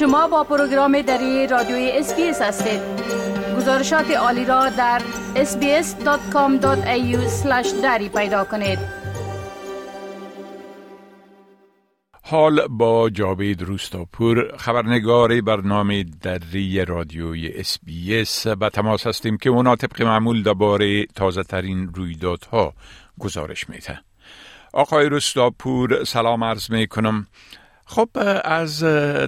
شما با پروگرام دری رادیوی SBS هستید. گزارشات عالی را در sbs.com.au دری پیدا کنید. حال با جاوید روستاپور خبرنگار برنامه دری رادیوی SBS به تماس هستیم که اونا طبق معمول درباره تازه ترین رویدادها گزارش میده. آقای رستاپور سلام عرض می کنم خب از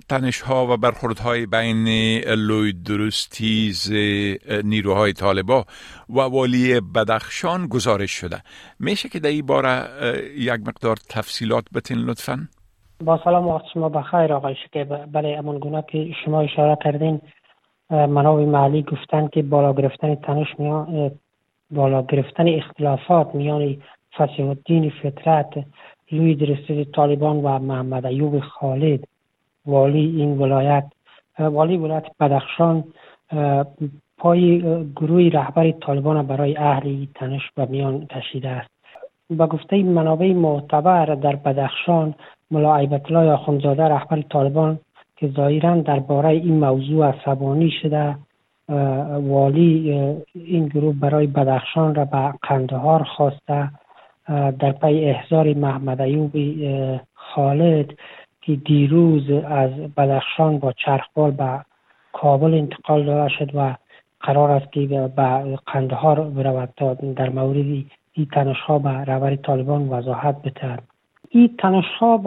تنش ها و برخورد های بین لوی درستیز نیروهای طالبا و والی بدخشان گزارش شده. میشه که در این باره یک مقدار تفصیلات بتین لطفا؟ با سلام وقت شما بخیر آقای که برای امون گونه که شما اشاره کردین منابع محلی گفتن که بالا گرفتن تنش میان بالا گرفتن اختلافات میان فسیح الدین فطرت لوی درستی طالبان و محمد ایوب خالد والی این ولایت والی ولایت بدخشان پای گروه رهبر طالبان برای اهل تنش به میان کشیده است. به گفته منابع معتبر در بدخشان ملا عیبت الله رهبر طالبان که ظاهرا درباره این موضوع عصبانی شده والی این گروه برای بدخشان را به قندهار خواسته. در پی احضار محمد ایوب خالد که دیروز از بدخشان با چرخبال به کابل انتقال داده شد و قرار است که به قندهار برود تا در مورد این تنش ها به رهبر طالبان وضاحت بتند این تنش ها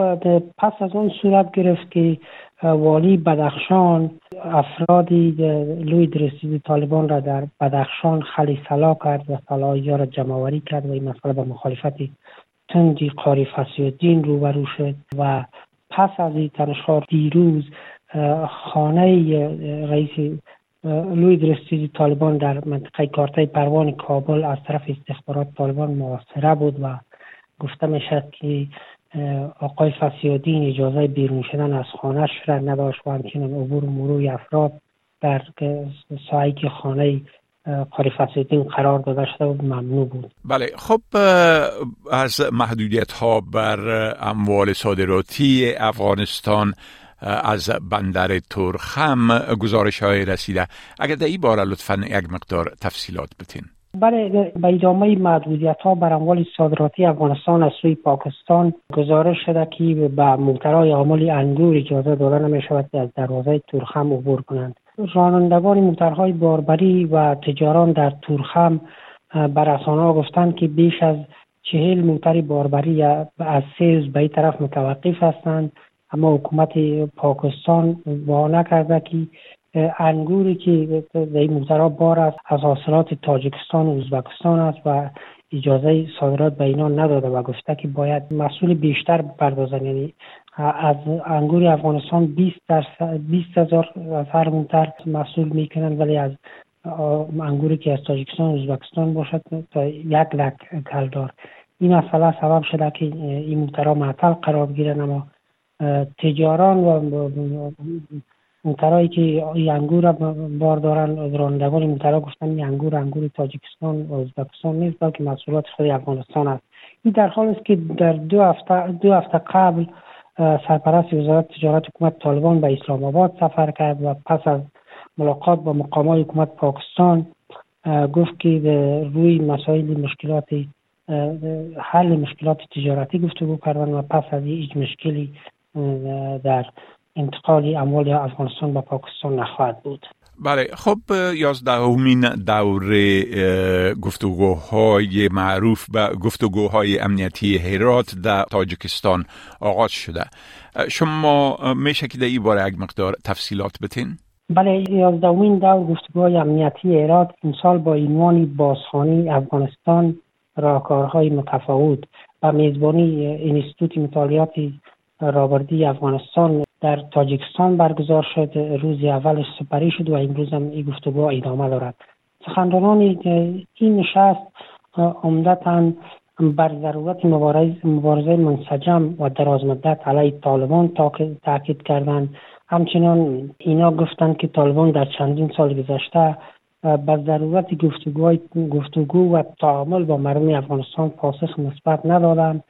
پس از آن صورت گرفت که والی بدخشان افرادی لوی درسید طالبان را در بدخشان خلی سلا کرد و سلاحی را جمعوری کرد و این مسئله به مخالفت تندی قاری فسیدین روبرو شد و پس از این تنشها دیروز خانه رئیس لوی درستیزی طالبان در منطقه کارتای پروان کابل از طرف استخبارات طالبان محاصره بود و گفته می شد که آقای فسیادین اجازه بیرون شدن از خانه را نداشت و همچنین عبور مروی افراد در سایه که خانه قاری فسیادین قرار داده شده بود ممنوع بود. بله خب از محدودیت ها بر اموال صادراتی افغانستان از بندر ترخم گزارش های رسیده. اگر در این باره لطفا یک مقدار تفصیلات بتین. برای به ادامه محدودیت ها بر اموال صادراتی افغانستان از سوی پاکستان گزارش شده که به ممترای عامل انگور اجازه داده نمی شود از دروازه تورخم عبور کنند. رانندگان موترهای باربری و تجاران در تورخم بر ها گفتند که بیش از چهل موتر باربری از سیز به این طرف متوقف هستند. اما حکومت پاکستان با نکرده که انگوری که در بار است از حاصلات تاجکستان و ازبکستان است و اجازه صادرات به اینا نداده و گفته که باید مسئول بیشتر بپردازن یعنی از انگور افغانستان 20 درصد 20 هزار از مسئول می‌کنن ولی از انگوری که از تاجیکستان و ازبکستان باشد تا یک لک کلدار این مسئله سبب شده که این موترها معطل قرار بگیرن اما تجاران و موترهایی که این انگور بار دارن رانندگان موترها گفتن این انگور انگور تاجیکستان و ازبکستان نیست بلکه محصولات خود افغانستان است. این در حال است که در دو هفته دو هفته قبل سرپرست وزارت تجارت حکومت طالبان به اسلام آباد سفر کرد و پس از ملاقات با مقامات حکومت پاکستان گفت که روی مسائل مشکلات حل مشکلات تجارتی گفتگو کردن و پس از هیچ مشکلی در انتقال اموال افغانستان به پاکستان نخواهد بود بله خب یازدهمین دوره گفتگوهای معروف به گفتگوهای امنیتی هرات در تاجکستان آغاز شده شما میشه که در این باره یک مقدار تفصیلات بتین؟ بله یازدهمین دور گفتگوهای امنیتی هرات امسال با عنوان بازخانی افغانستان راهکارهای متفاوت و میزبانی انستیتوت مطالعات رابردی افغانستان در تاجیکستان برگزار شد. روز اولش سپری شد و امروز هم این گفتگو ادامه دارد. سخنرانان این نشست عمدتا بر ضرورت مبارزه منسجم و درازمدت علیه طالبان تاکید کردند. همچنان اینا گفتند که طالبان در چندین سال گذشته به ضرورت گفتگو و تعامل با مردم افغانستان پاسخ مثبت ندادند.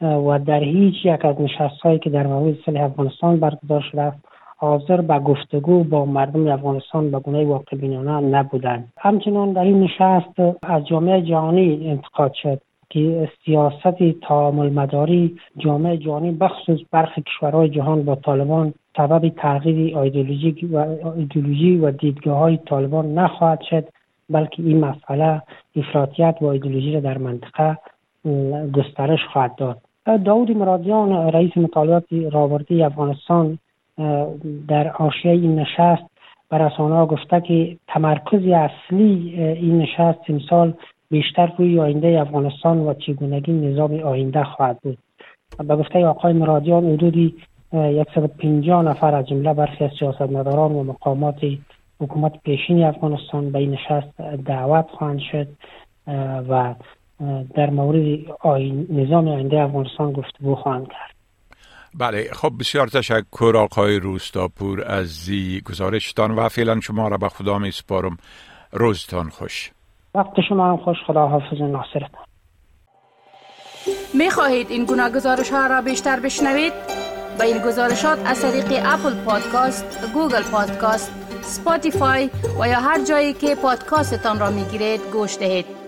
و در هیچ یک از نشست هایی که در مورد صلح افغانستان برگزار شده است حاضر به گفتگو با مردم افغانستان به گونه واقع بینانه نبودند. همچنان در این نشست از جامعه جهانی انتقاد شد که سیاست تعامل مداری جامعه جهانی بخصوص برخی کشورهای جهان با طالبان سبب تغییر ایدئولوژی و ایدئولوژی و دیدگاه های طالبان نخواهد شد بلکه این مسئله افراطیت و ایدئولوژی را در منطقه گسترش خواهد داد. داود مرادیان رئیس مطالعات راوردی افغانستان در آشیه این نشست به رسانه گفته که تمرکز اصلی این نشست امسال بیشتر روی آینده افغانستان و چگونگی نظام آینده خواهد بود. به گفته آقای مرادیان حدودی 150 نفر از جمله برخی از سیاستمداران و مقامات حکومت پیشین افغانستان به این نشست دعوت خواهند شد و در مورد آین نظام آینده افغانستان گفتگو خواهند کرد بله خب بسیار تشکر آقای روستاپور ازی گزارشتان و فعلا شما را به خدا می سپارم روزتان خوش وقت شما هم خوش خدا حافظ ناصرتان می خواهید این گونه گزارش ها را بیشتر بشنوید؟ با این گزارشات از طریق Apple Podcast، Google Podcast، Spotify و یا هر جایی که پادکاستتان را می گیرید گوش دهید.